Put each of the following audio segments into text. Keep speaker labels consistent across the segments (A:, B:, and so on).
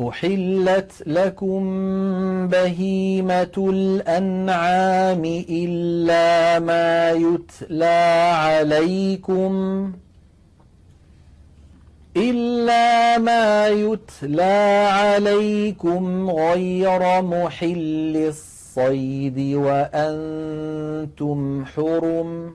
A: أحلت لكم بهيمة الأنعام إلا ما يتلى عليكم إلا ما يتلى عليكم غير محل الصيد وأنتم حرم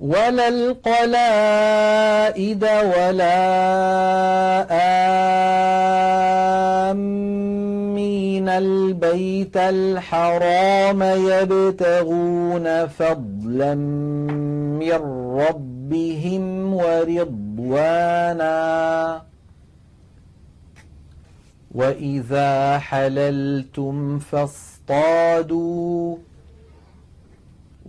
A: ولا القلائد ولا آمين البيت الحرام يبتغون فضلا من ربهم ورضوانا وإذا حللتم فاصطادوا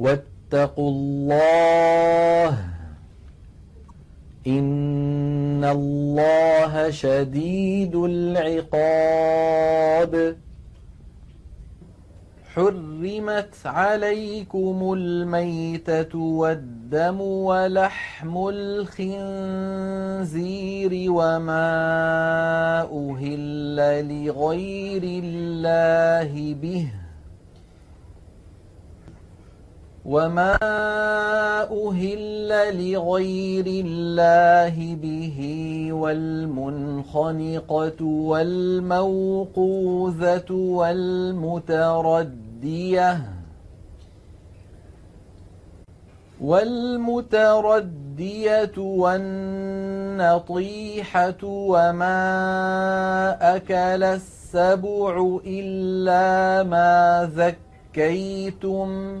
A: واتقوا الله ان الله شديد العقاب حرمت عليكم الميتة والدم ولحم الخنزير وما أهل لغير الله به وما أهل لغير الله به والمنخنقة والموقوذة والمتردية والمتردية والنطيحة وما أكل السبع إلا ما ذكيتم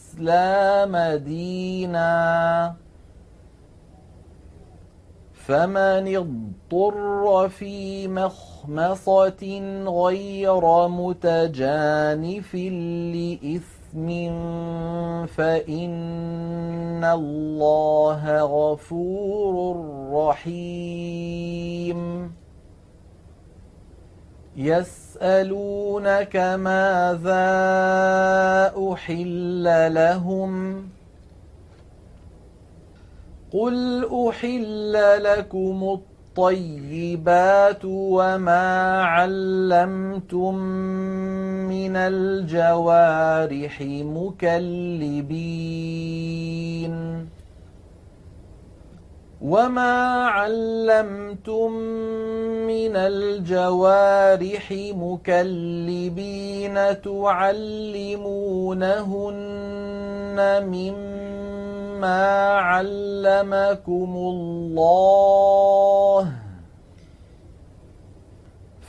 A: الإسلام دينا فمن اضطر في مخمصة غير متجانف لإثم فإن الله غفور رحيم يس يسألونك ماذا أحل لهم قل أحل لكم الطيبات وما علمتم من الجوارح مكلبين وما علمتم من الجوارح مكلبين تعلمونهن مما علمكم الله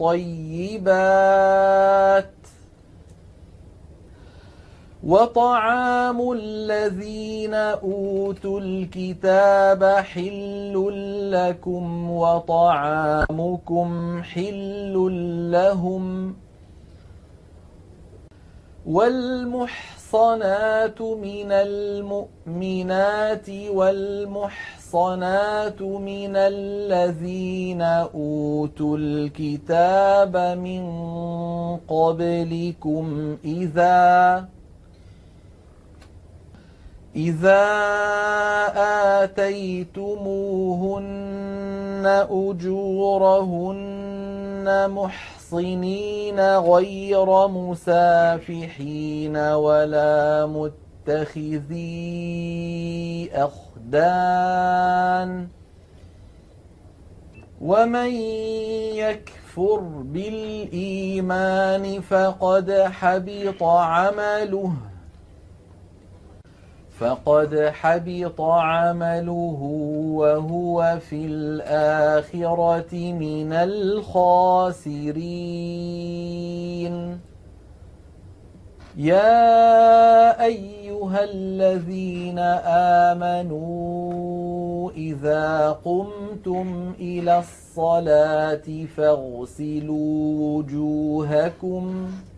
A: الطيبات وطعام الذين اوتوا الكتاب حل لكم وطعامكم حل لهم والمحسنين المحصنات من المؤمنات والمحصنات من الذين أوتوا الكتاب من قبلكم إذا إذا آتيتموهن أجورهن محصنات محصنين غير مسافحين ولا متخذي أخدان ومن يكفر بالإيمان فقد حبط عمله فقد حبط عمله وهو في الآخرة من الخاسرين يا أيها الذين آمنوا إذا قمتم إلى الصلاة فاغسلوا وجوهكم ۖ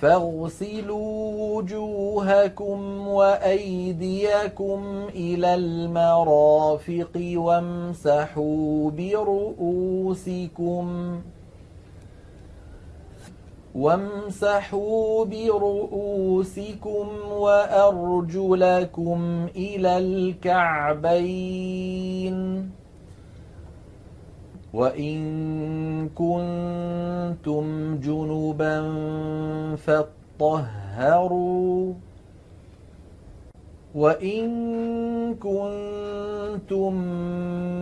A: فاغسلوا وجوهكم وايديكم الى المرافق وامسحوا برؤوسكم وامسحوا برؤوسكم وارجلكم الى الكعبين وإن كنتم جنبا فاطهروا وإن كنتم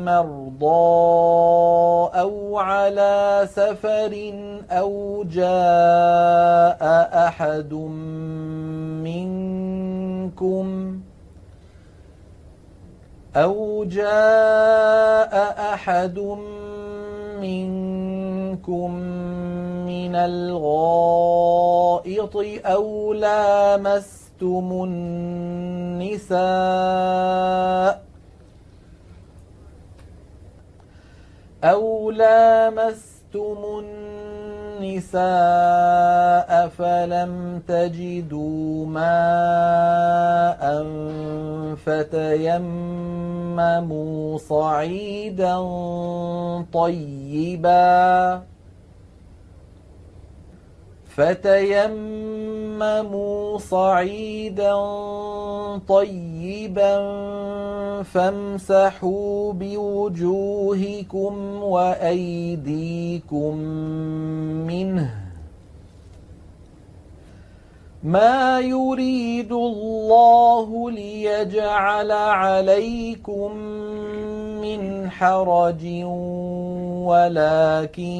A: مرضى أو على سفر أو جاء أحد منكم ۖ أو جاء أحد منكم من الغائط أو لامستم النساء أو لامستم النساء النِّسَاءَ فَلَمْ تَجِدُوا مَاءً فَتَيَمَّمُوا صَعِيدًا طَيِّبًا فتيمموا صعيدا طيبا فامسحوا بوجوهكم وايديكم منه ما يريد الله ليجعل عليكم من حرج ولكن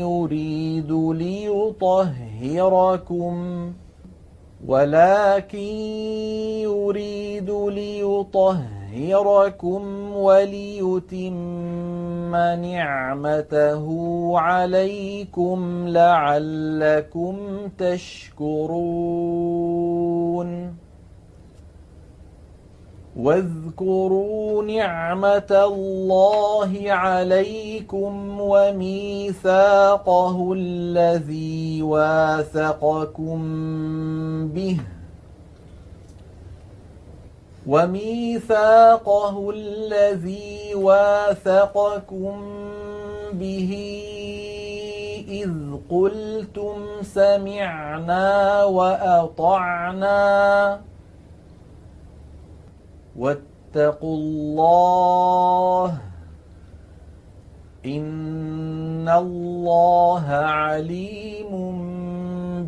A: يريد ليطهركم ولكن يريد ليطهركم ليطهركم وليتم نعمته عليكم لعلكم تشكرون واذكروا نعمة الله عليكم وميثاقه الذي واثقكم به ۖ وميثاقه الذي واثقكم به إذ قلتم سمعنا وأطعنا واتقوا الله إن الله عليم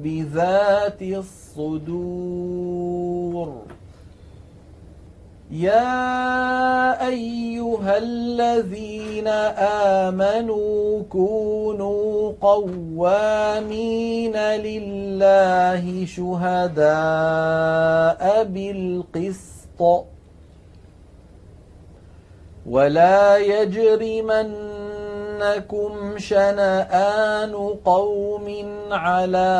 A: بذات الصدور يا ايها الذين امنوا كونوا قوامين لله شهداء بالقسط ولا يجرمنكم شنآن قوم على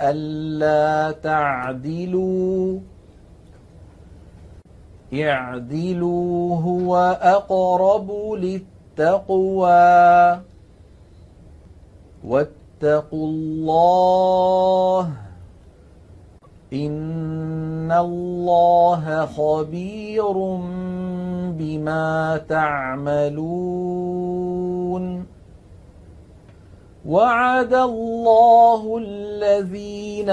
A: ألا تعدلوا اعدلوا هو أقرب للتقوى واتقوا الله إن الله خبير بما تعملون وعد الله الذين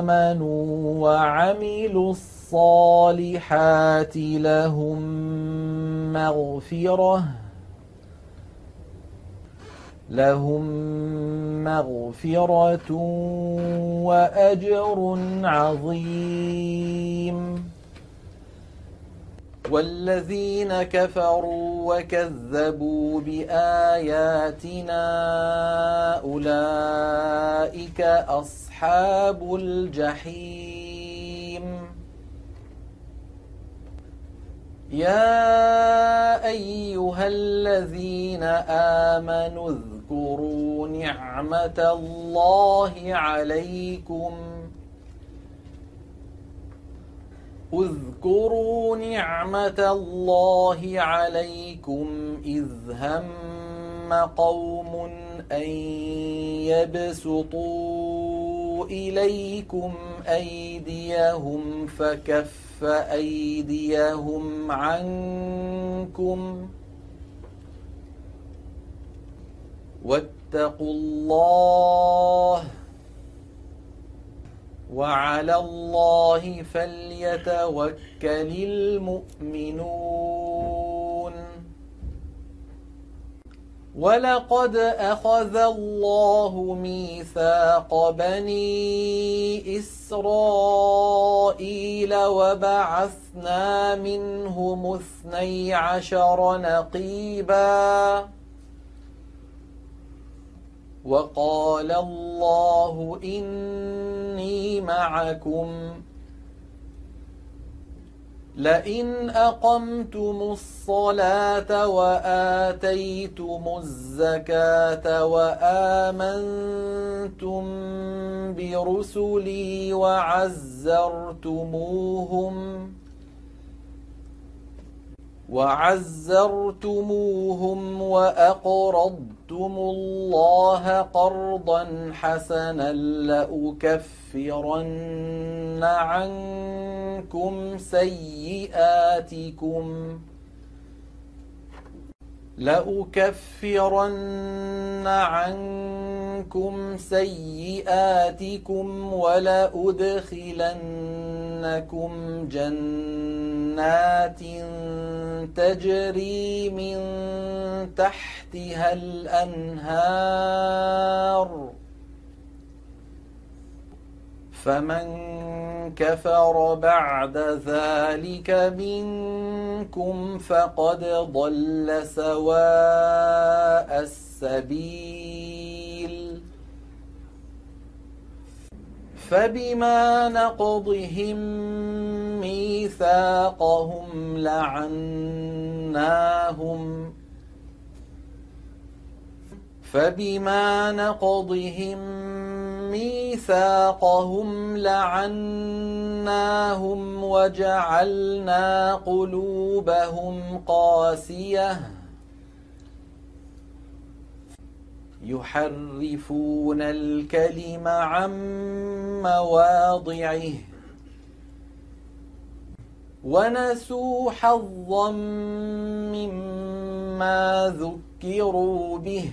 A: آمنوا وعملوا الصالحات الصالحات لهم مغفرة لهم مغفرة وأجر عظيم والذين كفروا وكذبوا بآياتنا أولئك أصحاب الجحيم يا أيها الذين آمنوا اذكروا نعمة الله عليكم اذكروا نعمة الله عليكم إذ هم قوم أن يبسطوا إليكم أيديهم فكف كف أيديهم عنكم واتقوا الله وعلى الله فليتوكل المؤمنون ولقد أخذ الله ميثاق بني إسرائيل وبعثنا منهم اثني عشر نقيبا وقال الله إني معكم لئن أقمتم الصلاة وآتيتم الزكاة وآمنتم برسلي وعزرتموهم ۖ وعزرتموهم واقرضتم الله قرضا حسنا لاكفرن عنكم سيئاتكم لأكفرن عنكم سيئاتكم ولأدخلنكم جنات تجري من تحتها الأنهار فمن كفر بعد ذلك منكم فقد ضل سواء السبيل فبما نقضهم ميثاقهم لعناهم فبما نقضهم ميثاقهم لعناهم وجعلنا قلوبهم قاسية يحرفون الكلم عن مواضعه ونسوا حظا مما ذكروا به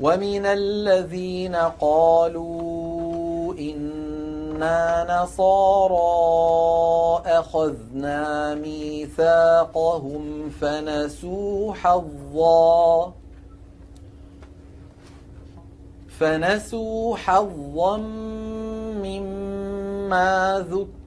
A: ومن الذين قالوا إنا نصارى أخذنا ميثاقهم فنسوا حظا فنسوا حظا مما ذكروا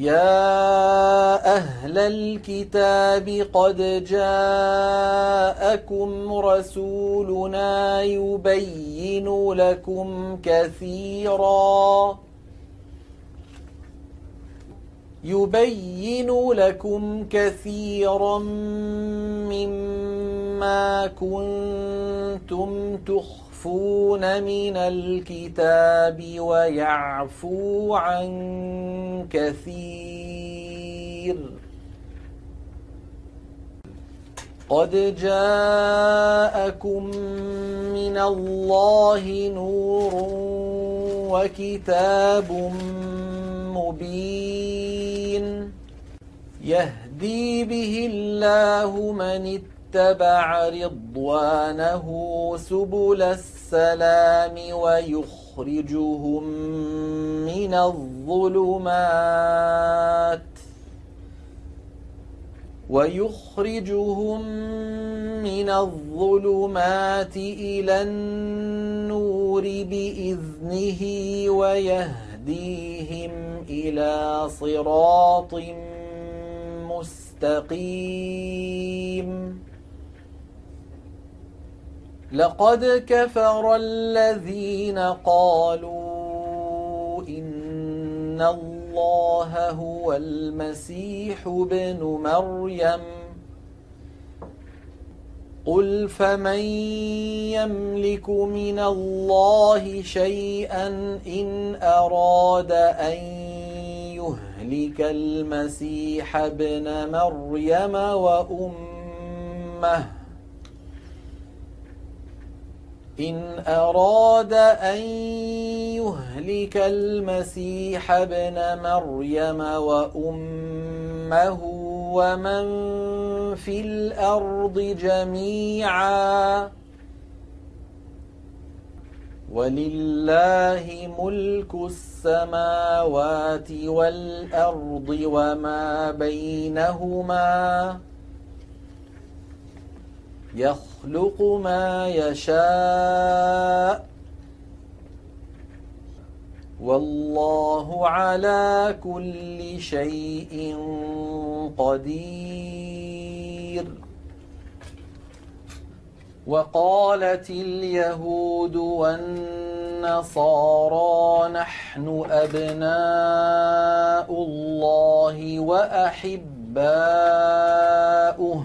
A: يا أهل الكتاب قد جاءكم رسولنا يبين لكم كثيرا يبين لكم كثيرا مما كنتم تخفون يستخفون من الكتاب ويعفو عن كثير قد جاءكم من الله نور وكتاب مبين يهدي به الله من اتقى اتبع رضوانه سبل السلام ويخرجهم من الظلمات ويخرجهم من الظلمات إلى النور بإذنه ويهديهم إلى صراط مستقيم لقد كفر الذين قالوا إن الله هو المسيح بن مريم قل فمن يملك من الله شيئا إن أراد أن يهلك المسيح بن مريم وأمه إن أراد أن يهلك المسيح ابن مريم وأمه ومن في الأرض جميعا ولله ملك السماوات والأرض وما بينهما يخلق ما يشاء والله على كل شيء قدير وقالت اليهود والنصارى نحن أبناء الله وأحباؤه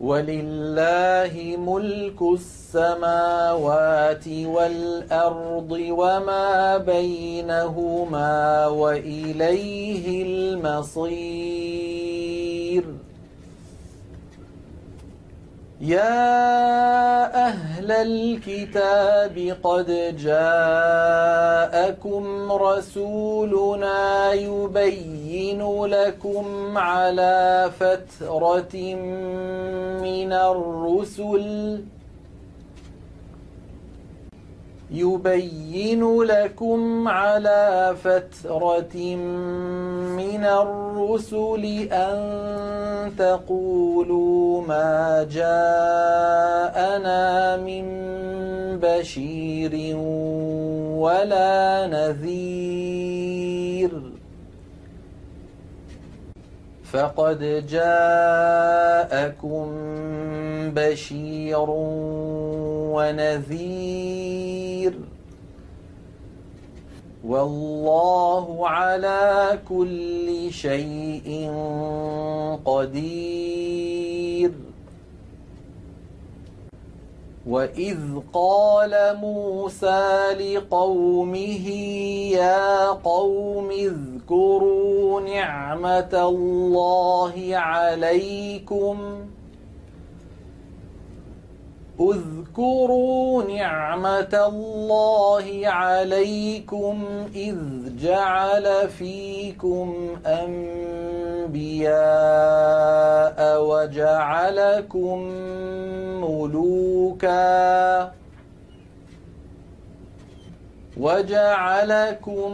A: ولله ملك السماوات والارض وما بينهما واليه المصير يا أهل الكتاب قد جاءكم رسولنا يبين لكم على فترة من الرسل ۖ يبين لكم على فترة من الرسل أن تقولوا ما جاءنا من بشير ولا نذير فقد جاءكم بشير ونذير والله على كل شيء قدير واذ قال موسى لقومه يا قوم اذكروا نعمه الله عليكم اذكروا نعمة الله عليكم إذ جعل فيكم أنبياء وجعلكم ملوكا وجعلكم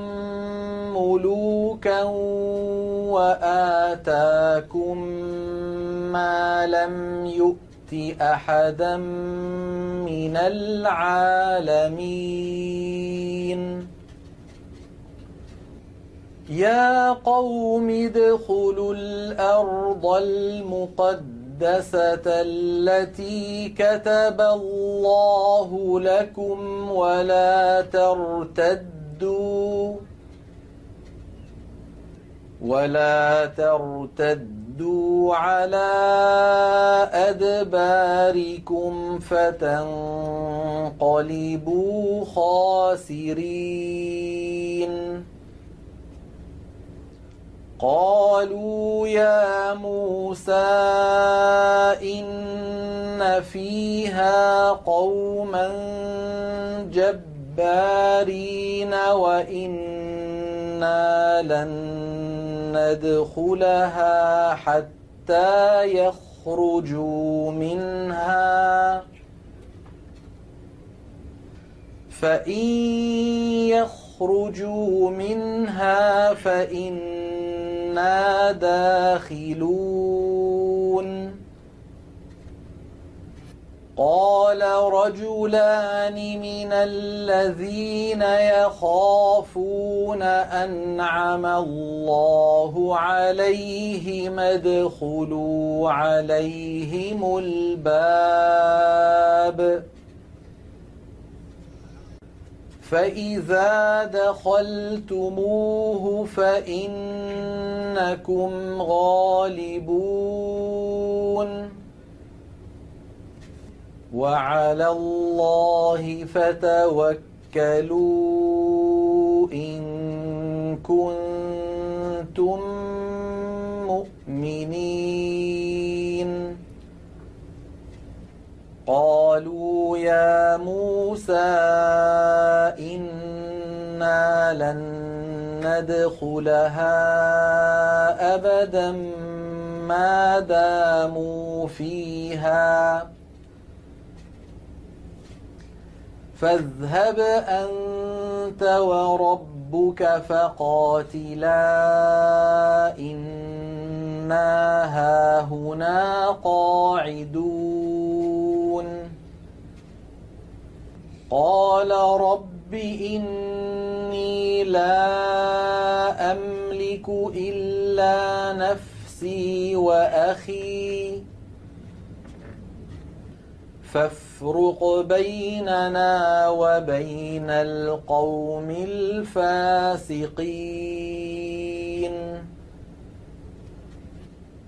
A: ملوكا وآتاكم ما لم يؤت أحدا من العالمين يا قوم ادخلوا الأرض المقدسة التي كتب الله لكم ولا ترتدوا ولا ترتدوا ردوا على أدباركم فتنقلبوا خاسرين قالوا يا موسى إن فيها قوما جبارين الجبارين وإنا لن ندخلها حتى يخرجوا منها فإن يخرجوا منها فإنا داخلون قال رجلان من الذين يخافون أنعم الله عليهم ادخلوا عليهم الباب فإذا دخلتموه فإنكم غالبون وعلى الله فتوكلوا إن كنتم مؤمنين قالوا يا موسى إنا لن ندخلها أبدا ما داموا فيها فاذهب أنت وربك فقاتلا إنا هاهنا قاعدون قال رب إني لا أملك إلا نفسي وأخي فافرق بيننا وبين القوم الفاسقين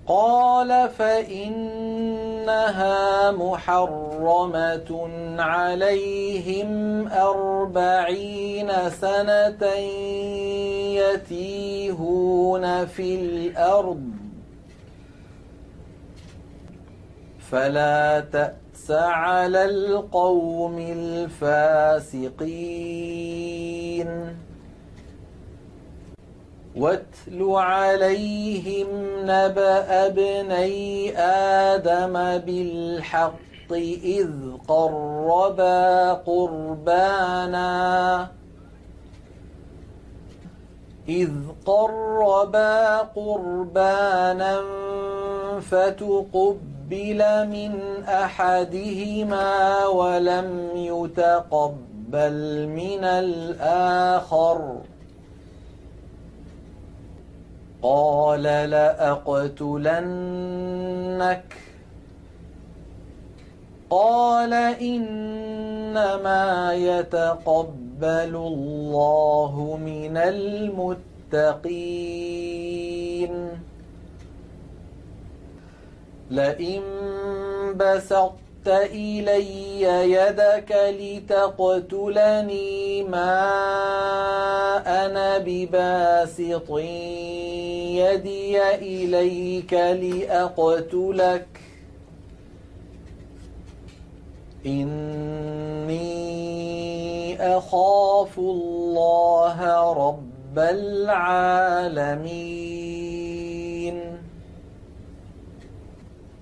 A: قال فإنها محرمة عليهم أربعين سنة يتيهون في الأرض فلا تأتي على القوم الفاسقين واتل عليهم نبأ ابني آدم بالحق إذ قربا قربانا إذ قربا قربانا فتقب تقبل من احدهما ولم يتقبل من الاخر قال لاقتلنك قال انما يتقبل الله من المتقين لئن بسطت إلي يدك لتقتلني ما أنا بباسط يدي إليك لأقتلك إني أخاف الله رب العالمين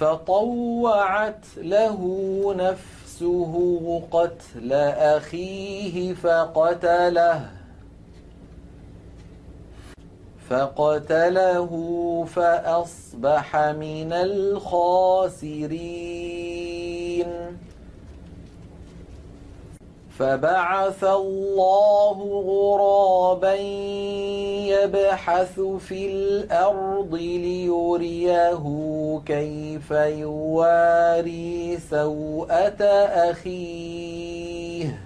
A: فطوعت له نفسه قتل أخيه فقتله فقتله فأصبح من الخاسرين فبعث الله غرابا يبحث في الارض ليريه كيف يواري سوءه اخيه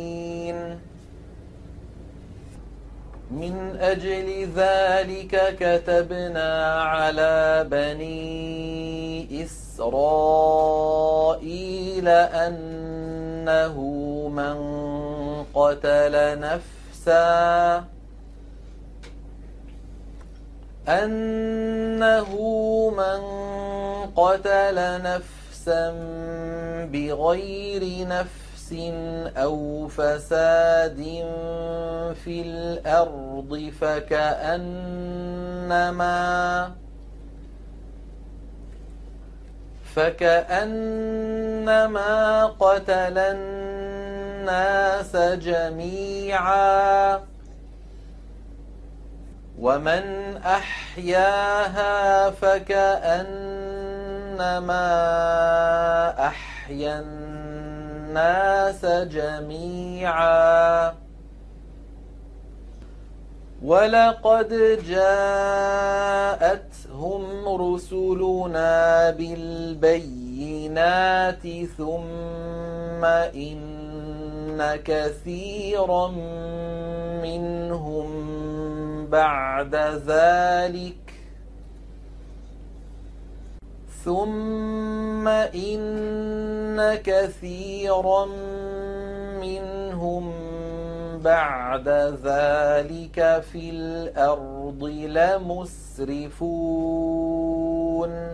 A: من أجل ذلك كتبنا على بني إسرائيل أنه من قتل نفسا أنه من قتل نفسا بغير نفس أو فساد في الأرض فكأنما فكأنما قتل الناس جميعا ومن أحياها فكأنما أحيا الناس جميعا ولقد جاءتهم رسلنا بالبينات ثم إن كثيرا منهم بعد ذلك ثم إن كثيرا منهم بعد ذلك في الأرض لمسرفون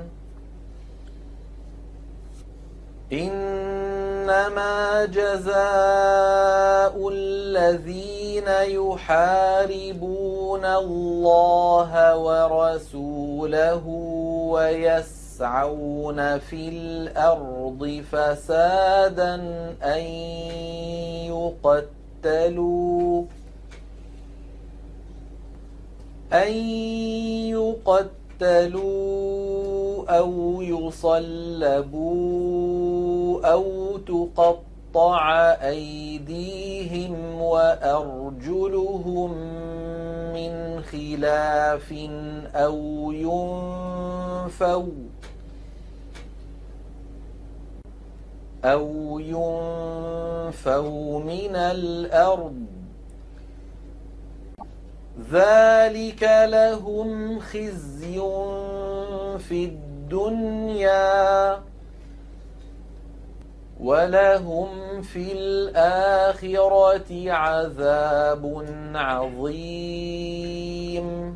A: إنما جزاء الذين يحاربون الله ورسوله ويسرون يسعون في الأرض فسادا أن يقتلوا أن يقتلوا أو يصلبوا أو تقطع أيديهم وأرجلهم من خلاف أو ينفوا أو ينفوا من الأرض ذلك لهم خزي في الدنيا ولهم في الآخرة عذاب عظيم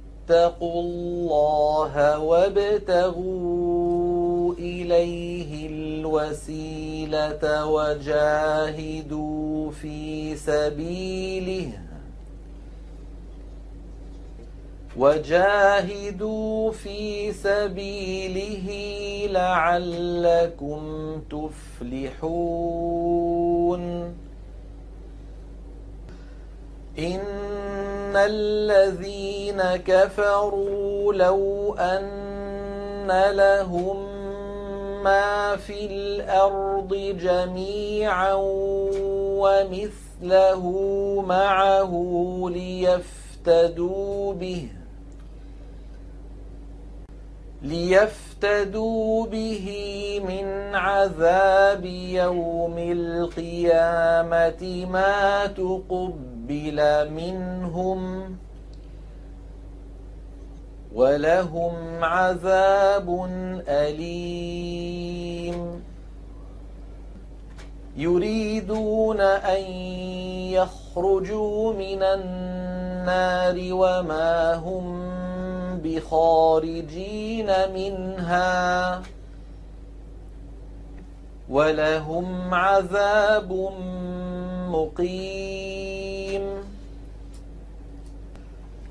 A: اتقوا الله وابتغوا إليه الوسيلة وجاهدوا في سبيله وجاهدوا في سبيله لعلكم تفلحون إن الذين كفروا لو أن لهم ما في الأرض جميعا ومثله معه ليفتدوا به ليفتدوا به من عذاب يوم القيامة ما تقب قبل منهم ولهم عذاب أليم يريدون أن يخرجوا من النار وما هم بخارجين منها ولهم عذاب مقيم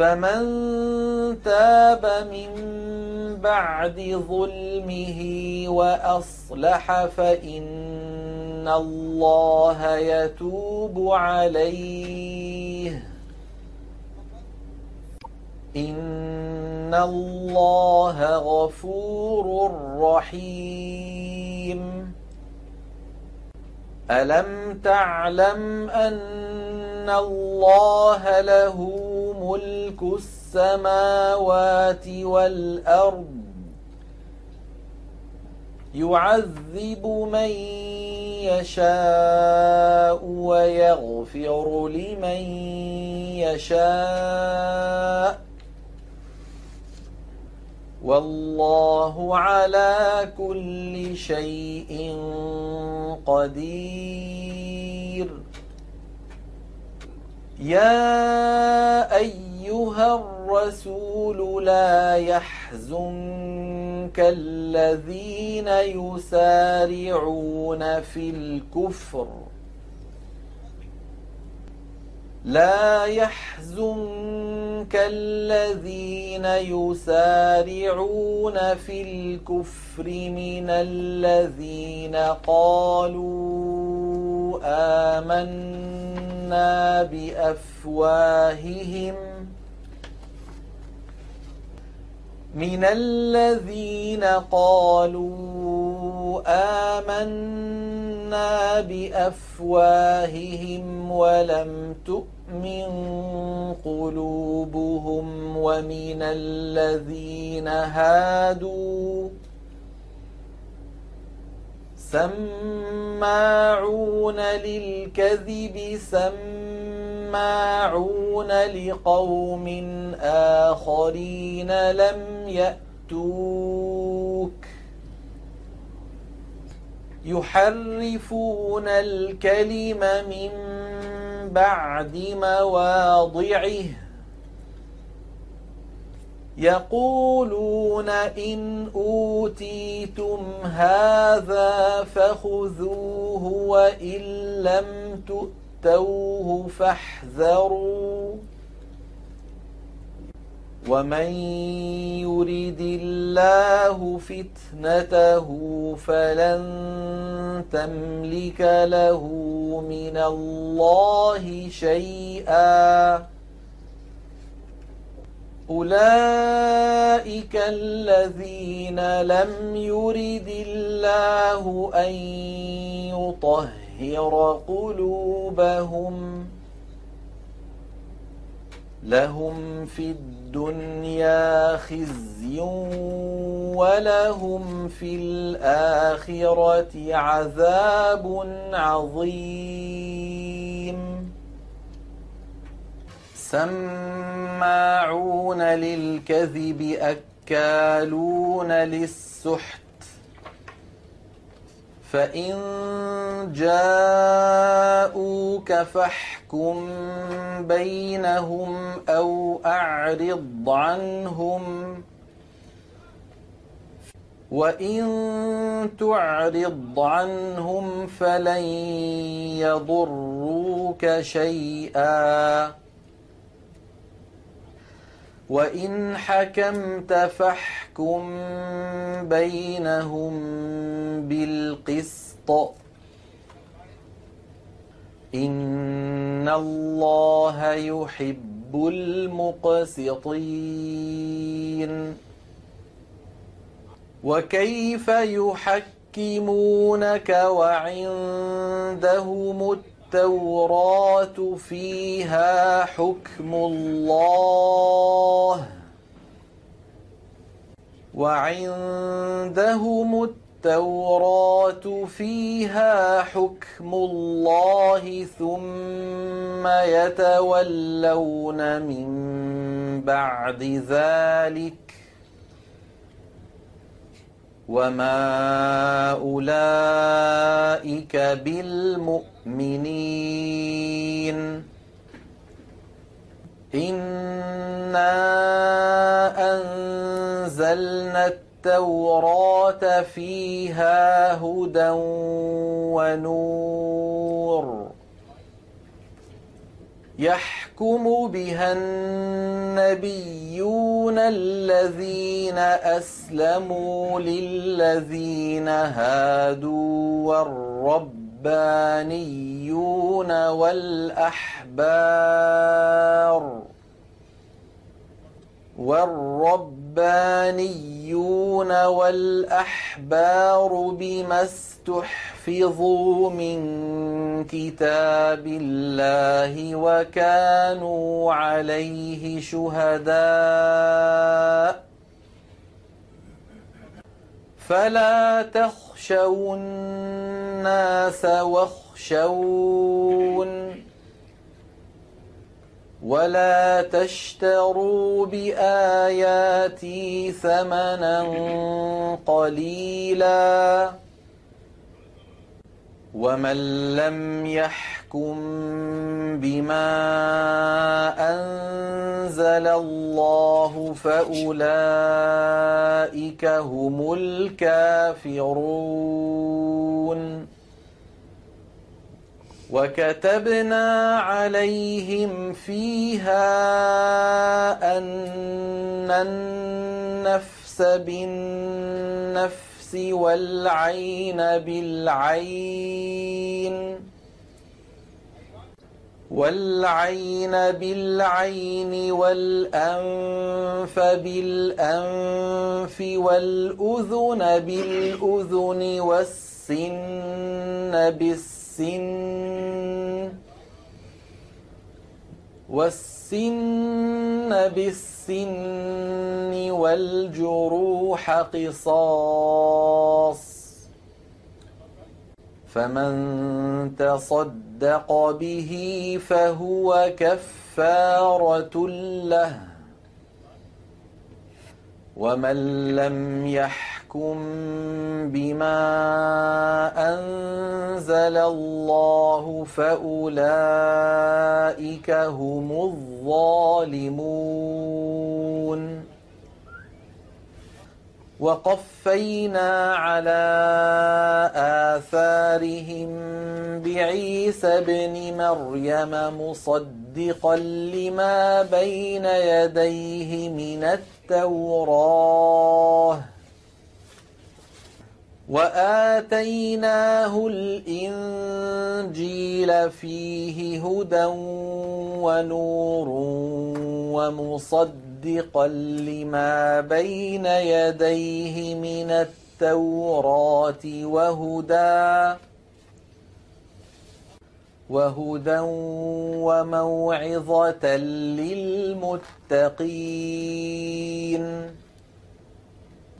A: فمن تاب من بعد ظلمه وأصلح فإن الله يتوب عليه إن الله غفور رحيم ألم تعلم أن إِنَّ اللَّهَ لَهُ مُلْكُ السَّمَاوَاتِ وَالْأَرْضِ يُعَذِّبُ مَن يَشَاءُ وَيَغْفِرُ لِمَن يَشَاءُ وَاللَّهُ عَلَى كُلِّ شَيْءٍ قَدِيرٌ يا أيها الرسول لا يحزنك الذين يسارعون في الكفر لا يحزنك الذين يسارعون في الكفر من الذين قالوا آمنا ما بافواههم من الذين قالوا آمنا بأفواههم ولم تؤمن قلوبهم ومن الذين هادوا سماعون للكذب سماعون لقوم آخرين لم يأتوك يحرفون الكلم من بعد مواضعه يقولون إن أوتيتم هذا فخذوه وإن لم تؤتوه فاحذروا ومن يرد الله فتنته فلن تملك له من الله شيئا أولئك الذين لم يرد الله أن يطهر قلوبهم لهم في الدنيا خزي ولهم في الآخرة عذاب عظيم سماعون للكذب أكالون للسحت فإن جاءوك فاحكم بينهم أو أعرض عنهم وإن تعرض عنهم فلن يضروك شيئا وإن حكمت فاحكم بينهم بالقسط إن الله يحب المقسطين وكيف يحكمونك وعندهم التوراة فيها حكم الله وعندهم التوراة فيها حكم الله ثم يتولون من بعد ذلك وما أولئك بالمؤمنين المؤمنين إنا أنزلنا التوراة فيها هدى ونور يحكم بها النبيون الذين أسلموا للذين هادوا والرب الربانيون والأحبار والربانيون والأحبار بما استحفظوا من كتاب الله وكانوا عليه شهداءً فلا تخشوا الناس واخشون ولا تشتروا بآياتي ثمنا قليلاً ومن لم يحكم بما انزل الله فاولئك هم الكافرون وكتبنا عليهم فيها ان النفس بالنفس بالنفس والعين بالعين والعين بالعين والأنف بالأنف والأذن بالأذن والسن بالسن والسن بالسن السن والجروح قصاص فمن تصدق به فهو كفاره له ومن لم يحكم فاحكم بما أنزل الله فأولئك هم الظالمون وقفينا على آثارهم بعيسى ابن مريم مصدقا لما بين يديه من التوراه وآتيناه الإنجيل فيه هدى ونور ومصدقا لما بين يديه من التوراة وهدى وهدى وموعظة للمتقين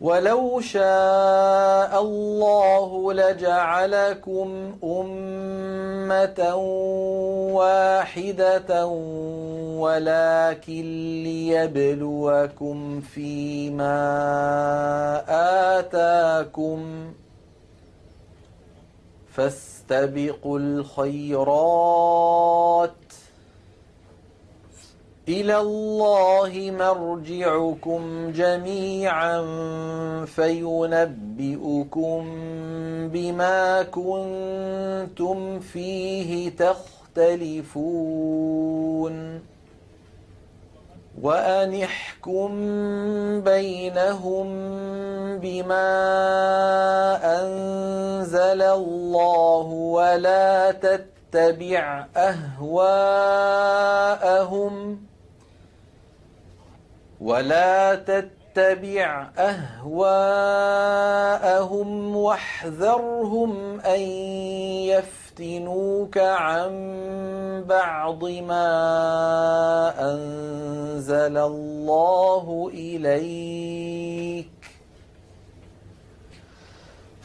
A: ولو شاء الله لجعلكم أمة واحدة ولكن ليبلوكم فيما آتاكم فاستبقوا الخيرات إلى الله مرجعكم جميعا فينبئكم بما كنتم فيه تختلفون وانحكم بينهم بما أنزل الله ولا تتبع أهواءهم ۖ ولا تتبع اهواءهم واحذرهم ان يفتنوك عن بعض ما انزل الله اليك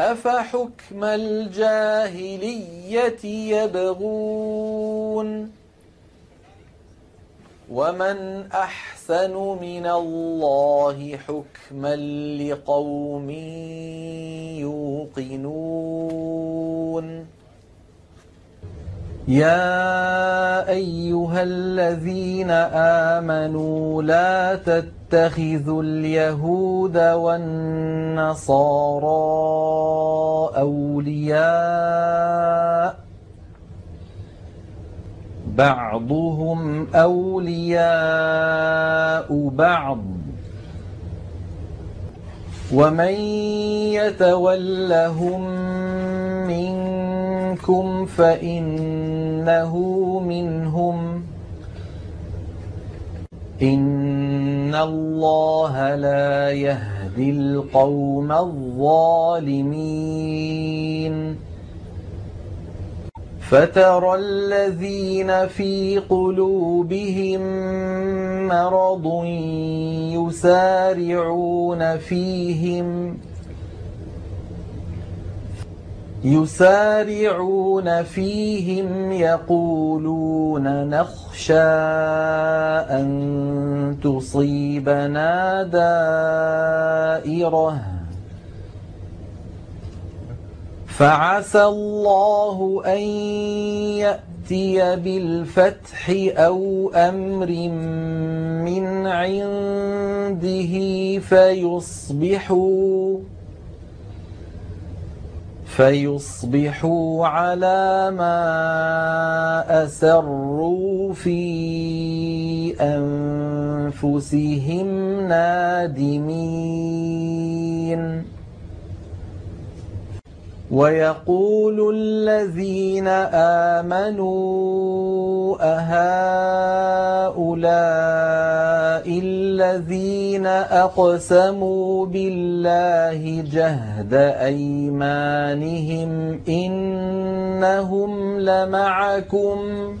A: أفحكم الجاهلية يبغون ومن أحسن من الله حكما لقوم يوقنون يا ايها الذين امنوا لا تتخذوا اليهود والنصارى اولياء بعضهم اولياء بعض ومن يتولهم منكم فإنه منهم إن الله لا يهدي القوم الظالمين فترى الذين في قلوبهم مرض يسارعون فيهم يسارعون فيهم يقولون نخشى أن تصيبنا دائرة فعسى الله أن يأتي بالفتح أو أمر من عنده فيصبحوا فيصبحوا على ما أسروا في أنفسهم نادمين ويقول الذين آمنوا أهؤلاء الذين أقسموا بالله جهد أيمانهم إنهم لمعكم ۖ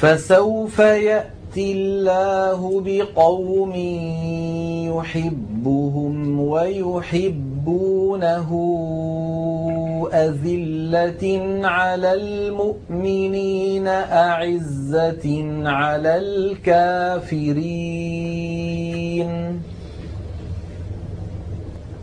A: فسوف يأتي الله بقوم يحبهم ويحبونه أذلة على المؤمنين أعزة على الكافرين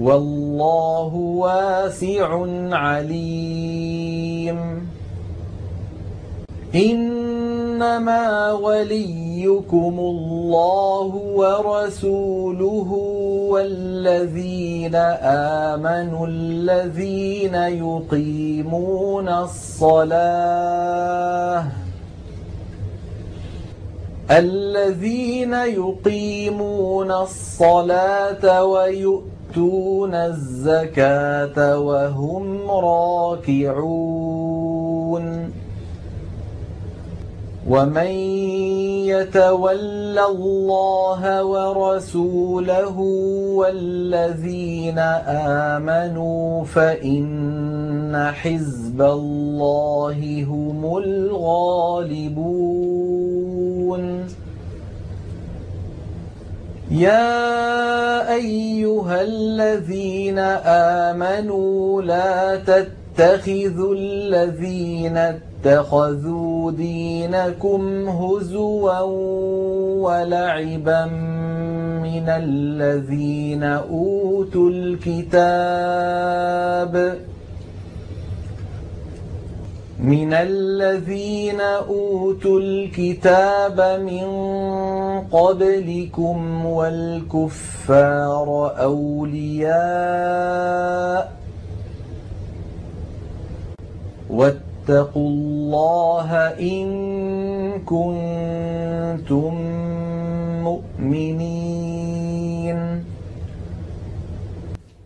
A: والله واسع عليم إنما وليكم الله ورسوله والذين آمنوا الذين يقيمون الصلاة الذين يقيمون الصلاة ويؤتون يؤتون الزكاة وهم راكعون ومن يتول الله ورسوله والذين آمنوا فإن حزب الله هم الغالبون يا أيها الذين آمنوا لا تتخذوا الذين اتخذوا دينكم هزوا ولعبا من الذين أوتوا الكتاب ۖ من الذين أوتوا الكتاب من قبلكم والكفار أولياء واتقوا الله إن كنتم مؤمنين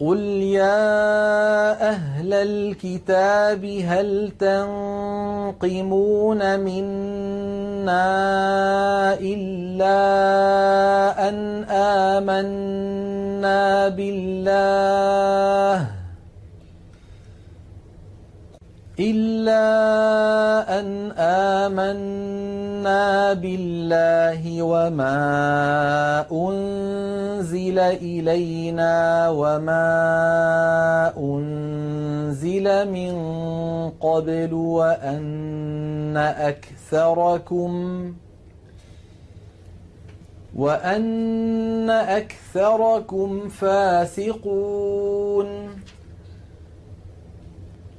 A: قل يا أهل الكتاب هل تنقمون منا إلا أن آمنا بالله إلا أن آمنا بالله وما أنزل إلينا وما أنزل من قبل وأن أكثركم وأن أكثركم فاسقون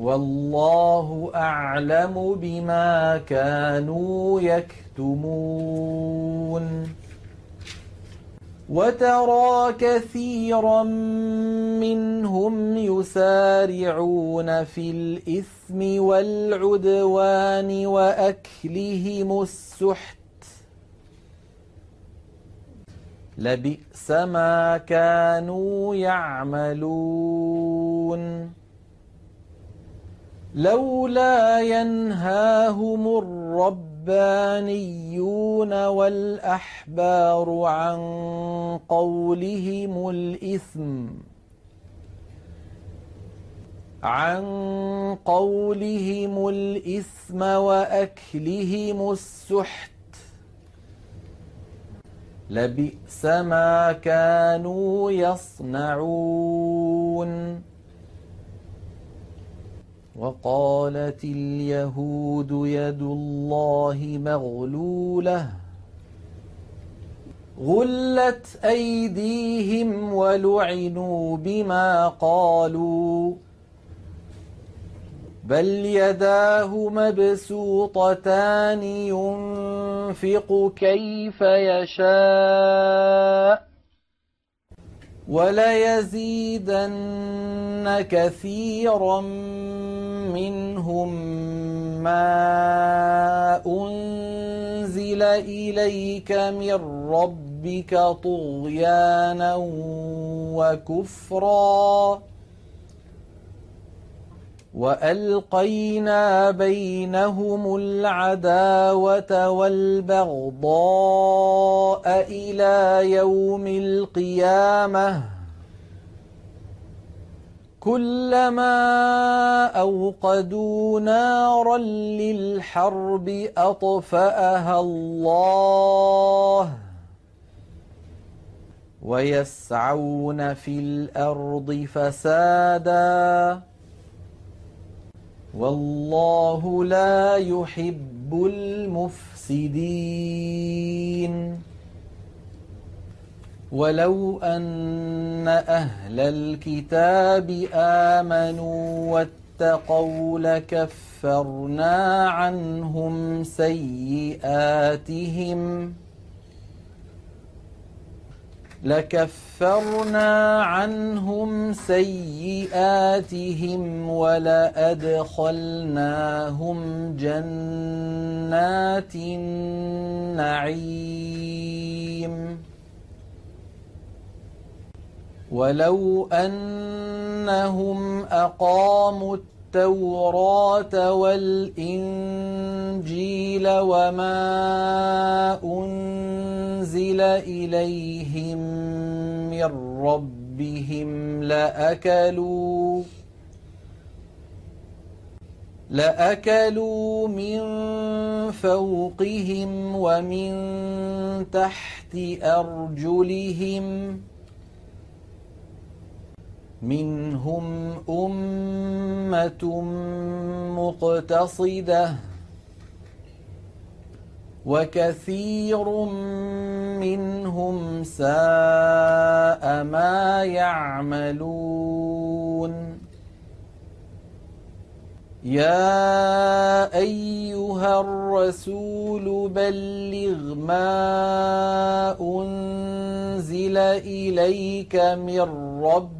A: والله أعلم بما كانوا يكتمون وترى كثيرا منهم يسارعون في الإثم والعدوان وأكلهم السحت لبئس ما كانوا يعملون لولا ينهاهم الربانيون والأحبار عن قولهم الإثم عن قولهم الإثم وأكلهم السحت لبئس ما كانوا يصنعون وقالت اليهود يد الله مغلوله غلت ايديهم ولعنوا بما قالوا بل يداه مبسوطتان ينفق كيف يشاء وليزيدن كثيرا منهم ما أنزل إليك من ربك طغيانا وكفرا والقينا بينهم العداوه والبغضاء الى يوم القيامه كلما اوقدوا نارا للحرب اطفاها الله ويسعون في الارض فسادا والله لا يحب المفسدين ولو أن أهل الكتاب آمنوا واتقوا لكفرنا عنهم سيئاتهم ۖ لكفرنا عنهم سيئاتهم ولأدخلناهم جنات النعيم ولو أنهم أقاموا التوراة والإنجيل وما أنزل إليهم من ربهم لأكلوا لأكلوا من فوقهم ومن تحت أرجلهم ۖ منهم أمة مقتصدة وكثير منهم ساء ما يعملون يا أيها الرسول بلغ ما أنزل إليك من ربك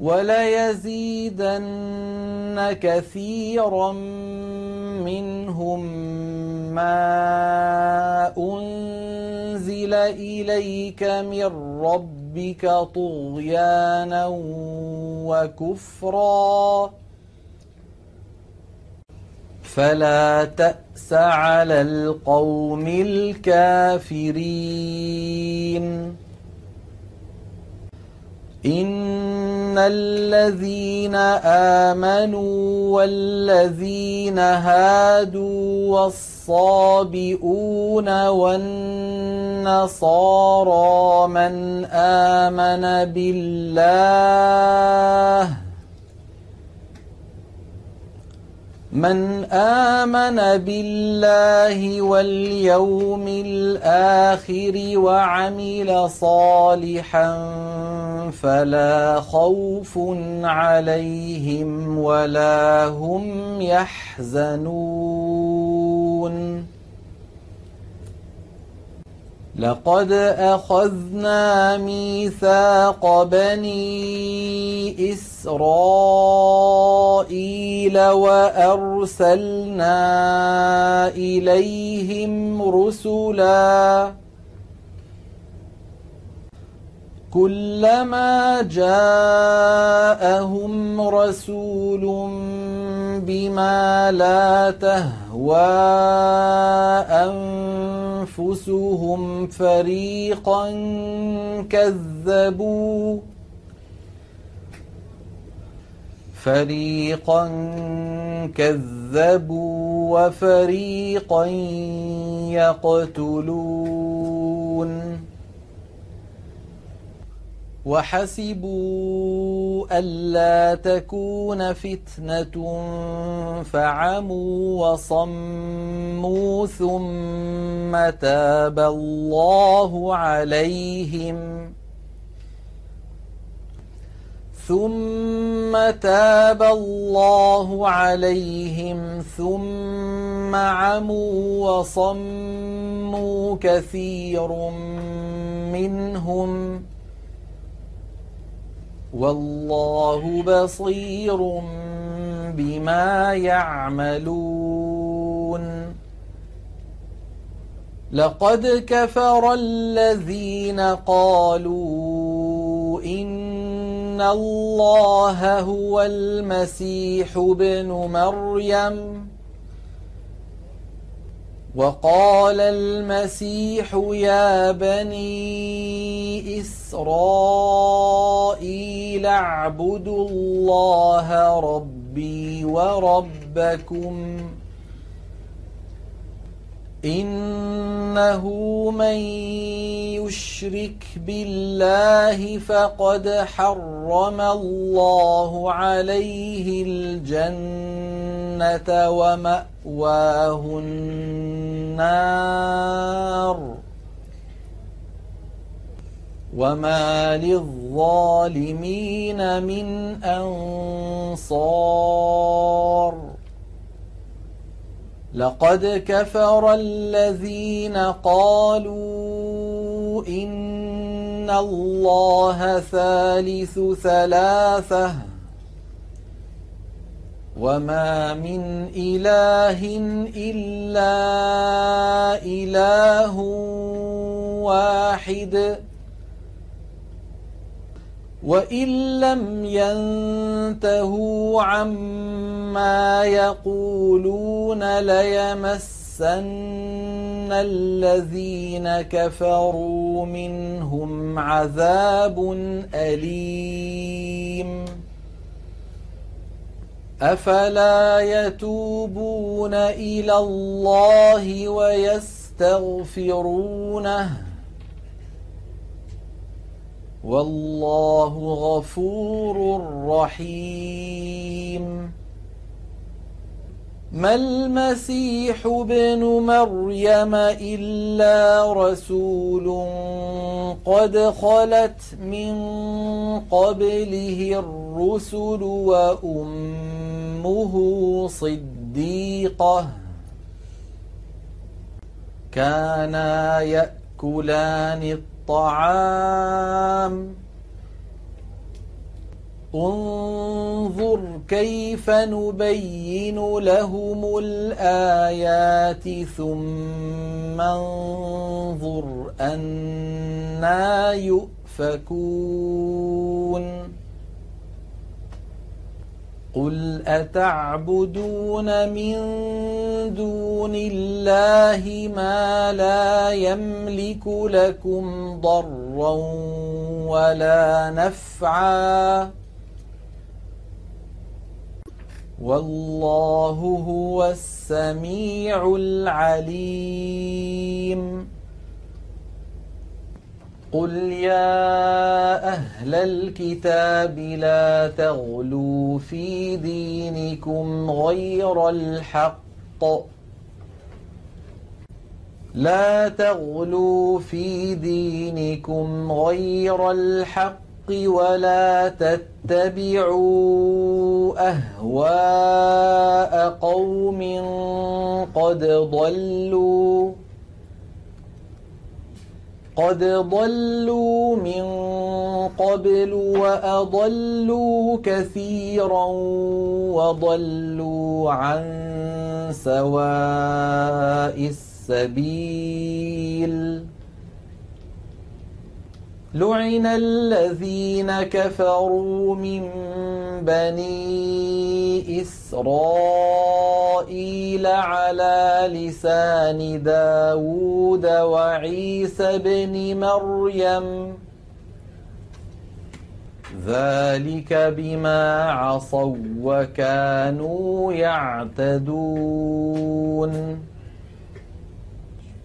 A: وليزيدن كثيرا منهم ما أنزل إليك من ربك طغيانا وكفرا فلا تأس على القوم الكافرين إن الذين آمنوا والذين هادوا والصابئون والنصارى من آمن بالله من آمن بالله واليوم الآخر وعمل صالحا فلا خوف عليهم ولا هم يحزنون لقد أخذنا ميثاق بني إسرائيل وأرسلنا إليهم رسلا كلما جاءهم رسول بما لا تهوى أن أنفسهم فريقا كذبوا فريقا كذبوا وفريقا يقتلون وحسبوا ألا تكون فتنة فعموا وصموا ثم تاب الله عليهم ثم تاب الله عليهم ثم عموا وصموا كثير منهم ۖ والله بصير بما يعملون لقد كفر الذين قالوا ان الله هو المسيح ابن مريم وقال المسيح يا بني إسرائيل اعبدوا الله ربي وربكم ۖ إنه من يشرك بالله فقد حرم الله عليه الجنة ومأواه النار وما للظالمين من أنصار لقد كفر الذين قالوا إن الله ثالث ثلاثة وما من إله إلا إله واحد وإن لم ينتهوا عما يقولون ليمسن الذين كفروا منهم عذاب أليم أفلا يتوبون إلى الله ويستغفرونه والله غفور رحيم ما المسيح ابن مريم إلا رسول قد خلت من قبله الرسل وأمه صديقة كانا يأكلان الطعام الطعام انظر كيف نبين لهم الآيات ثم انظر أنا يؤفكون قل أتعبدون من دون الله ما لا يملك لكم ضرا ولا نفعا والله هو السميع العليم قل يا أهل الكتاب لا تغلوا في دينكم غير الحق لا تغلوا في دينكم غير الحق ولا تتبعوا أهواء قوم قد ضلوا قد ضلوا من قبل واضلوا كثيرا وضلوا عن سواء السبيل لعن الذين كفروا من بني إسرائيل على لسان داود وعيسى بن مريم ذلك بما عصوا وكانوا يعتدون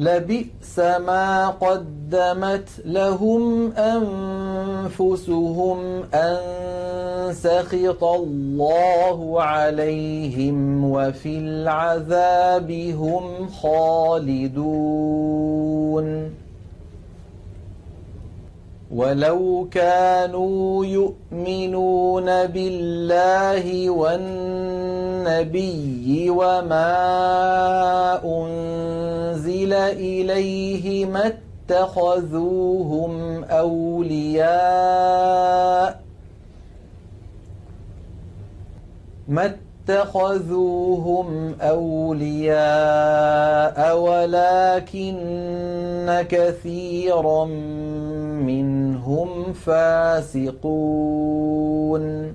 A: لبئس ما قدمت لهم أنفسهم أن سخط الله عليهم وفي العذاب هم خالدون ولو كانوا يؤمنون بالله والنبي وما أنزل إليه ما اتخذوهم أولياء ما اتخذوهم أولياء ولكن كثيرا منهم فاسقون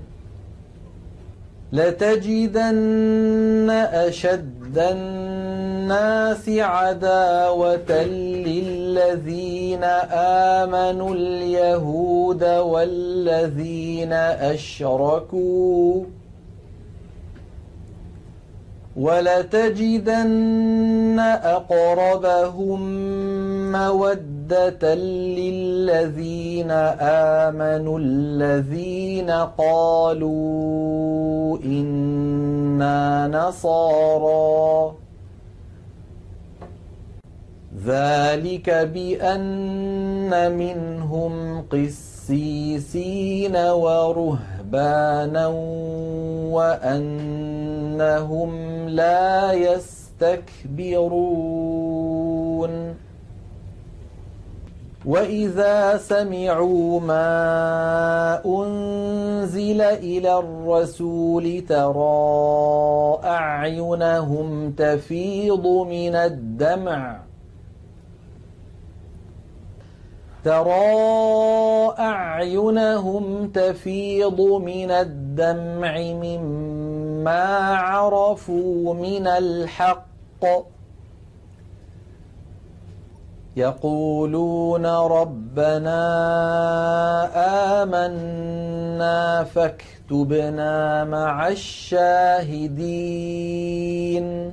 A: لتجدن أشد الناس عداوة للذين آمنوا اليهود والذين أشركوا ولتجدن أقربهم مودة للذين آمنوا الذين قالوا إنا نصارى ذلك بأن منهم قسيسين ورهبان رهبانا وأنهم لا يستكبرون وإذا سمعوا ما أنزل إلى الرسول ترى أعينهم تفيض من الدمع ترى أعينهم تفيض من الدمع مما عرفوا من الحق يقولون ربنا آمنا فاكتبنا مع الشاهدين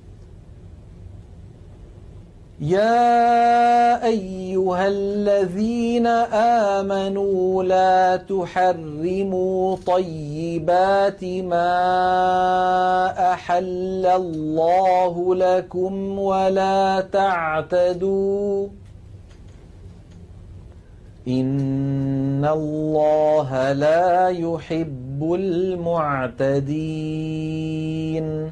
A: يا ايها الذين امنوا لا تحرموا طيبات ما احل الله لكم ولا تعتدوا ان الله لا يحب المعتدين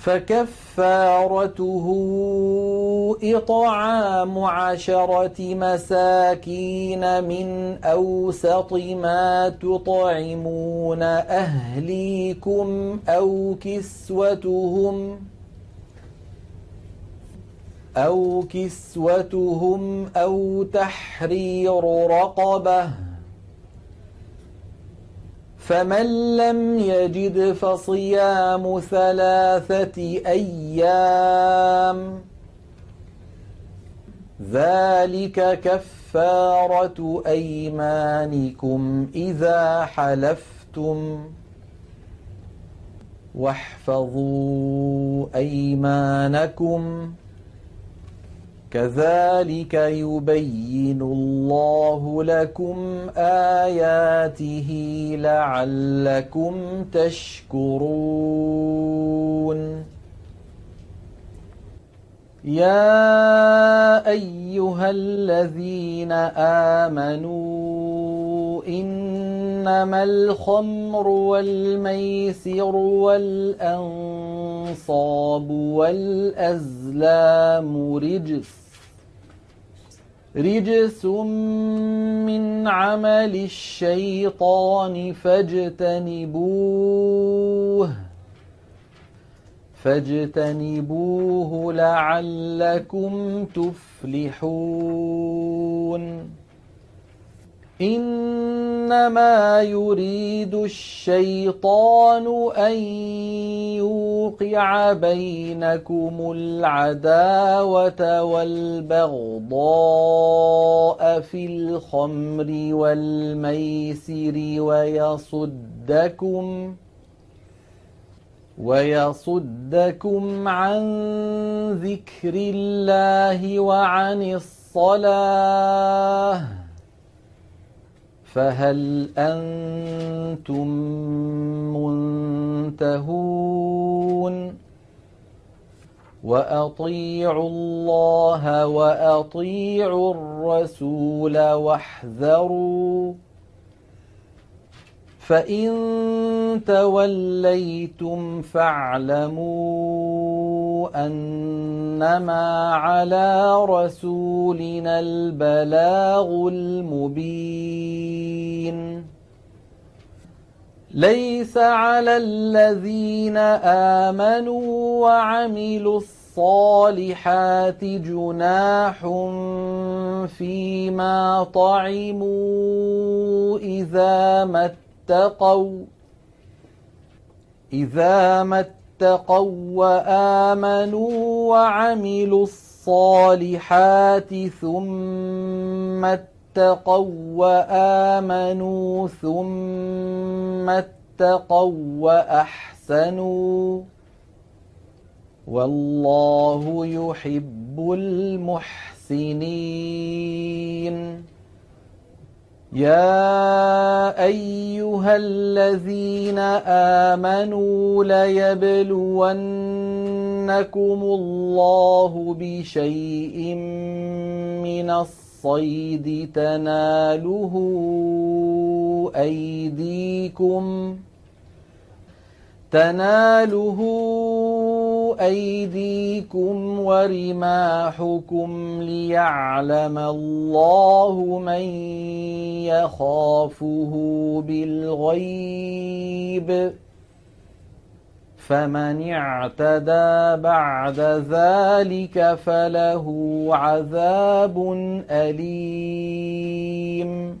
A: فكفارته إطعام عشرة مساكين من أوسط ما تطعمون أهليكم أو كسوتهم أو كسوتهم أو تحرير رقبه فمن لم يجد فصيام ثلاثة أيام ذلك كفارة أيمانكم إذا حلفتم واحفظوا أيمانكم ۖ كذلك يبين الله لكم آياته لعلكم تشكرون يا أيها الذين آمنوا إنما الخمر والميسر والأنصاب والأزلام رجس رجس من عمل الشيطان فاجتنبوه فاجتنبوه لعلكم تفلحون إنما يريد الشيطان أن يوقع بينكم العداوة والبغضاء في الخمر والميسر ويصدكم ويصدكم عن ذكر الله وعن الصلاه فهل انتم منتهون واطيعوا الله واطيعوا الرسول واحذروا فان توليتم فاعلمون أنما على رسولنا البلاغ المبين ليس على الذين آمنوا وعملوا الصالحات جناح فيما طعموا إذا ما اتقوا إذا ما اتقوا وامنوا وعملوا الصالحات ثم اتقوا وامنوا ثم اتقوا واحسنوا والله يحب المحسنين يا ايها الذين امنوا ليبلونكم الله بشيء من الصيد تناله ايديكم تناله أيديكم ورماحكم ليعلم الله من يخافه بالغيب فمن اعتدى بعد ذلك فله عذاب أليم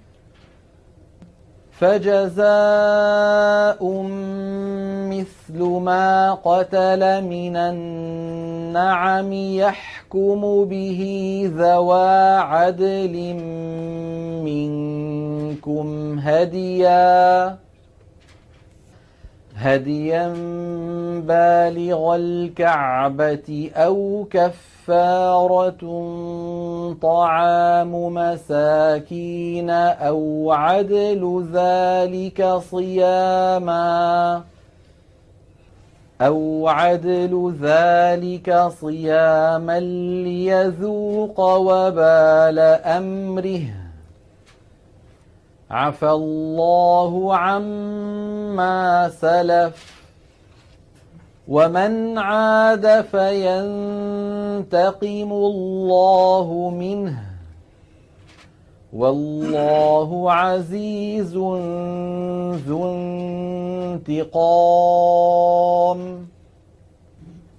A: فجزاء مثل ما قتل من النعم يحكم به ذوى عدل منكم هدياً هديا بالغ الكعبة أو كفارة طعام مساكين أو عدل ذلك صياما أو عدل ذلك صياما ليذوق وبال أمره عفى الله عما سلف ومن عاد فينتقم الله منه والله عزيز ذو انتقام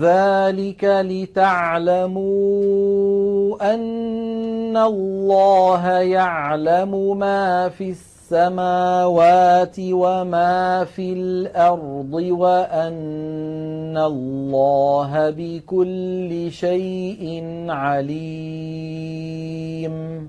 A: ذلك لتعلموا أن الله يعلم ما في السماوات وما في الأرض وأن الله بكل شيء عليم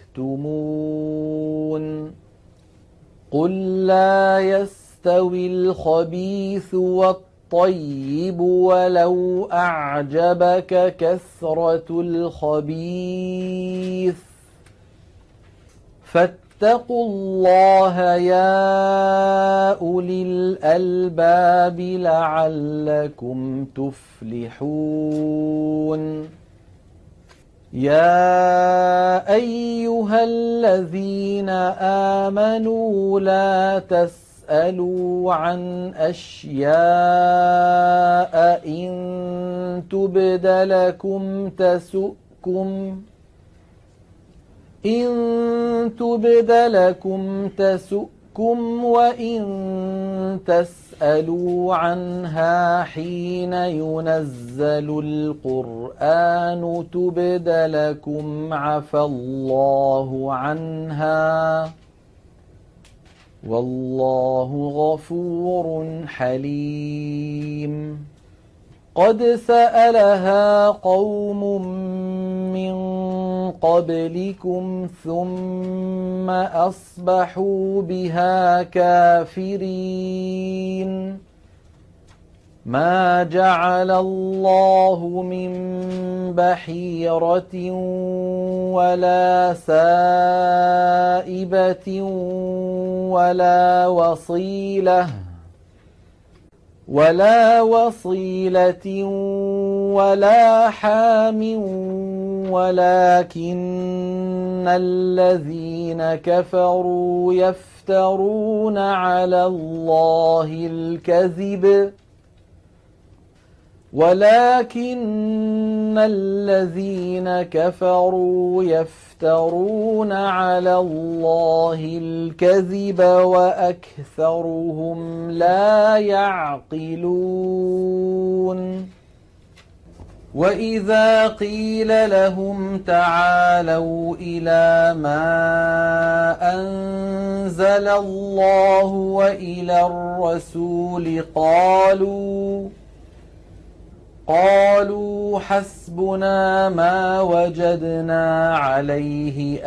A: تكتمون قل لا يستوي الخبيث والطيب ولو أعجبك كثرة الخبيث فاتقوا الله يا أولي الألباب لعلكم تفلحون يا ايها الذين امنوا لا تسالوا عن اشياء ان تبد لكم تسؤكم ان تبد لكم تسؤكم وان تسالوا يسألوا عنها حين ينزل القرآن تبد لكم عفى الله عنها والله غفور حليم قد سألها قوم من قبلكم ثم أصبحوا بها كافرين ما جعل الله من بحيرة ولا سائبة ولا وصيله ۖ ولا وصيلة ولا حام ولكن الذين كفروا يفترون على الله الكذب ولكن الذين كفروا يفترون يفترون على الله الكذب واكثرهم لا يعقلون واذا قيل لهم تعالوا الى ما انزل الله والى الرسول قالوا قالوا حسبنا ما وجدنا عليه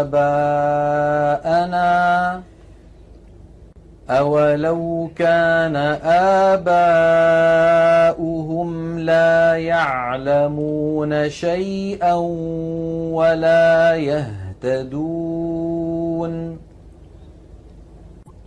A: آباءنا أولو كان آباؤهم لا يعلمون شيئا ولا يهتدون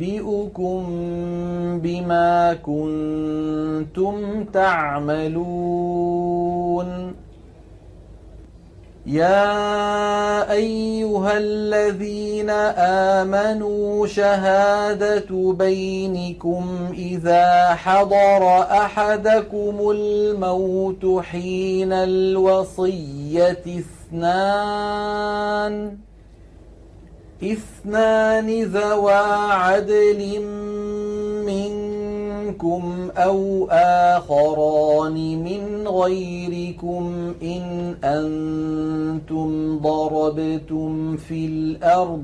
A: أنبئكم بما كنتم تعملون يا أيها الذين آمنوا شهادة بينكم إذا حضر أحدكم الموت حين الوصية اثنان اثنان ذوا عدل منكم او اخران من غيركم ان انتم ضربتم في الارض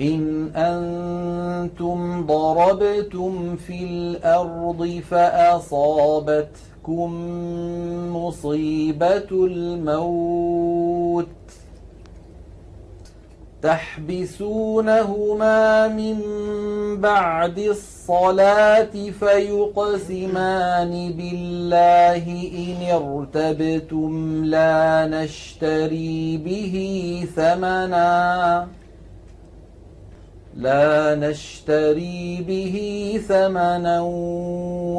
A: إن أنتم ضربتم في الأرض فأصابتكم مصيبة الموت تحبسونهما من بعد الصلاة فيقسمان بالله إن ارتبتم لا نشتري به ثمنا لا نشتري به ثمنا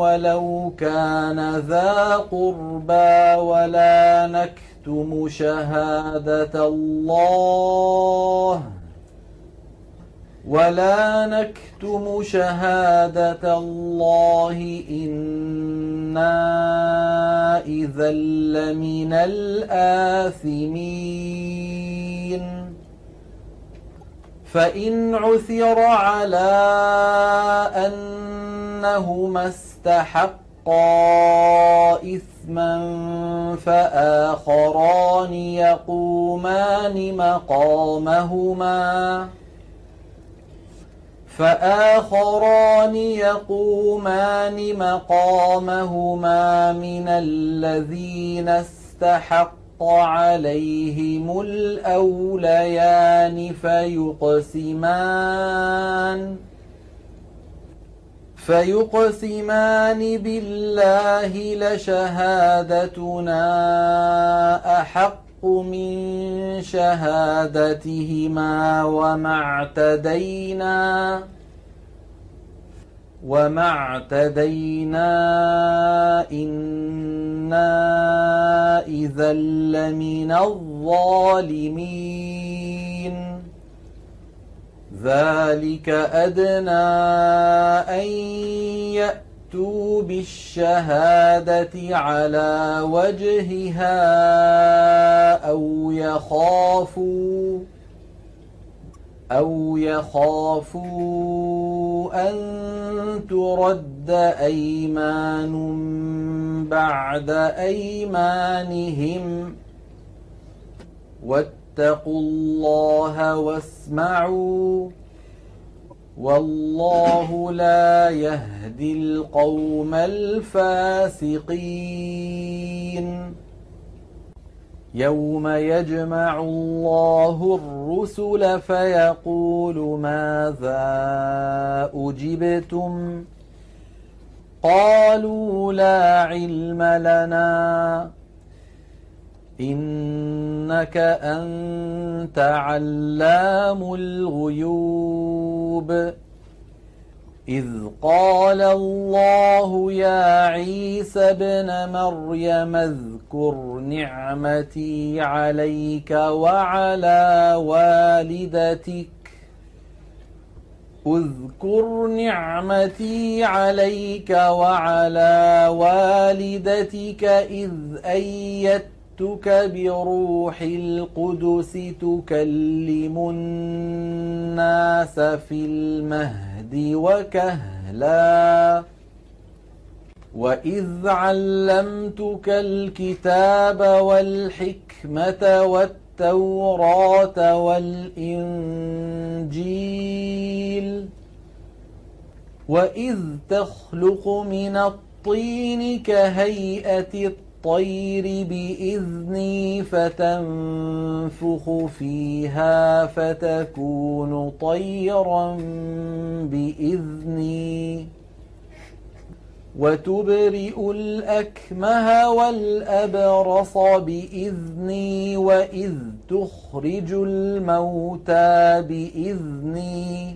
A: ولو كان ذا قربى ولا نكتب شهدتم شهادة الله ولا نكتم شهادة الله إنا إذا لمن الآثمين فإن عثر على أنهما استحق يلقى إثما فآخران يقومان مقامهما فآخران يقومان مقامهما من الذين استحق عليهم الأوليان فيقسمان فيقسمان بالله لشهادتنا أحق من شهادتهما وما اعتدينا وما اعتدينا إنا إذا لمن الظالمين ذلك أدنى أن يأتوا بالشهادة على وجهها أو يخافوا أو يخافوا أن ترد أيمان بعد أيمانهم واتقوا فاتقوا الله واسمعوا والله لا يهدي القوم الفاسقين يوم يجمع الله الرسل فيقول ماذا اجبتم قالوا لا علم لنا إنك أنت علام الغيوب إذ قال الله يا عيسى ابن مريم اذكر نعمتي عليك وعلى والدتك اذكر نعمتي عليك وعلى والدتك إذ أيت جئتك بروح القدس تكلم الناس في المهد وكهلا وإذ علمتك الكتاب والحكمة والتوراة والإنجيل وإذ تخلق من الطين كهيئة الطين الطير بإذني فتنفخ فيها فتكون طيرا بإذني وتبرئ الأكمه والأبرص بإذني وإذ تخرج الموتى بإذني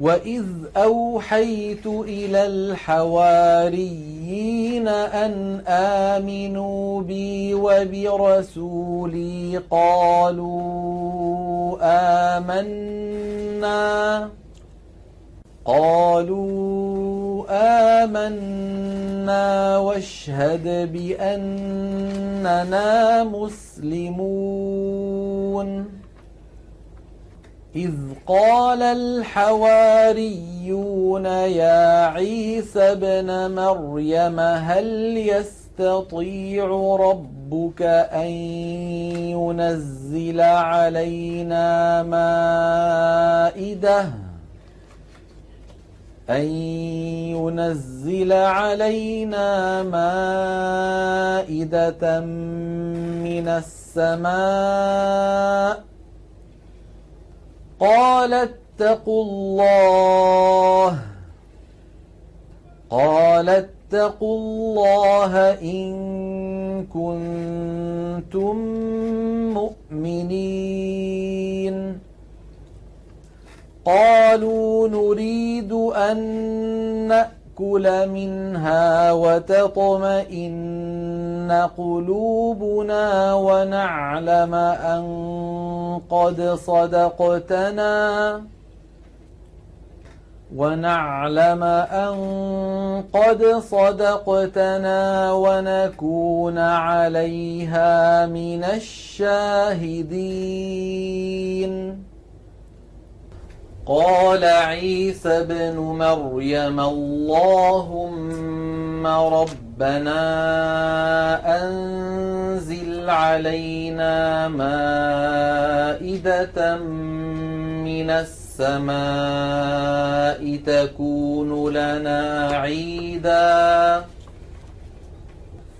A: وإذ أوحيت إلى الحواريين أن آمنوا بي وبرسولي قالوا آمنا قالوا آمنا واشهد بأننا مسلمون إذ قال الحواريون يا عيسى ابن مريم هل يستطيع ربك أن ينزل علينا مائدة أن ينزل علينا مائدة من السماء قال اتقوا الله قال اتقوا الله إن كنتم مؤمنين قالوا نريد أن نأتي لنأكل منها وتطمئن قلوبنا ونعلم أن قد صدقتنا ونعلم أن قد صدقتنا ونكون عليها من الشاهدين قال عيسى ابن مريم اللهم ربنا أنزل علينا مائدة من السماء تكون لنا عيداً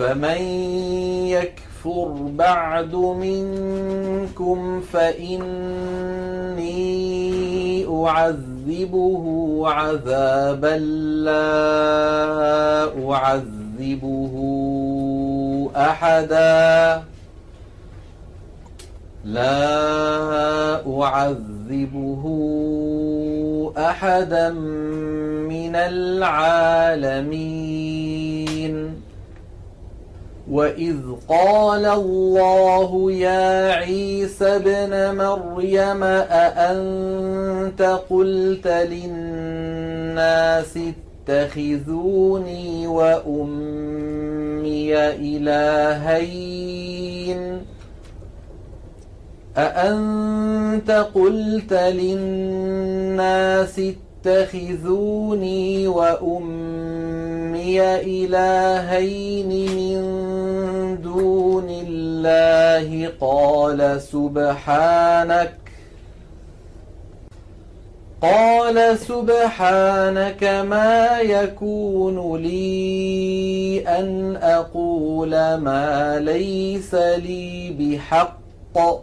A: فمن يكفر بعد منكم فاني اعذبه عذابا لا اعذبه احدا لا اعذبه احدا من العالمين وإذ قال الله يا عيسى ابن مريم أأنت قلت للناس اتخذوني وأمي إلهين أأنت قلت للناس اتخذوني تتخذوني وأمي إلهين من دون الله قال سبحانك قال سبحانك ما يكون لي أن أقول ما ليس لي بحق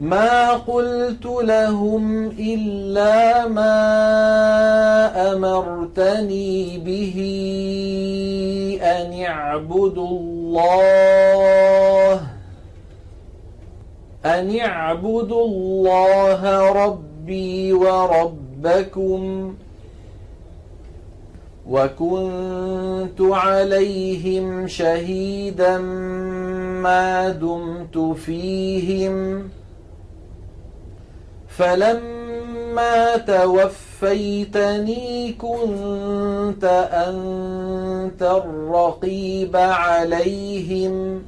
A: ما قلت لهم إلا ما أمرتني به أن اعبدوا الله أن اعبدوا الله ربي وربكم وكنت عليهم شهيدا ما دمت فيهم ۖ فلما توفيتني كنت أنت الرقيب عليهم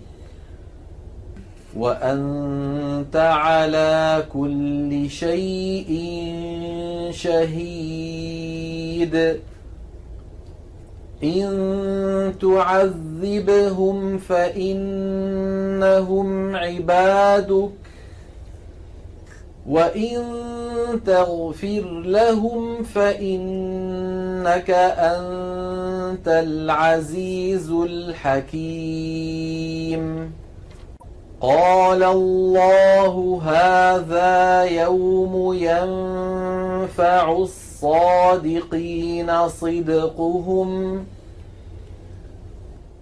A: وأنت على كل شيء شهيد إن تعذبهم فإنهم عبادك وإن تغفر لهم فإنك أنت العزيز الحكيم قال الله هذا يوم ينفع الصادقين صدقهم ۖ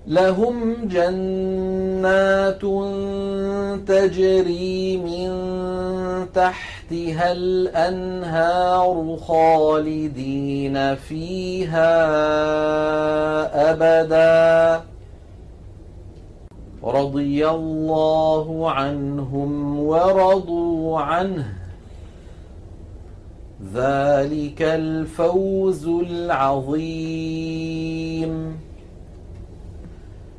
A: لهم جنات تجري من تحتها الانهار خالدين فيها ابدا رضي الله عنهم ورضوا عنه ذلك الفوز العظيم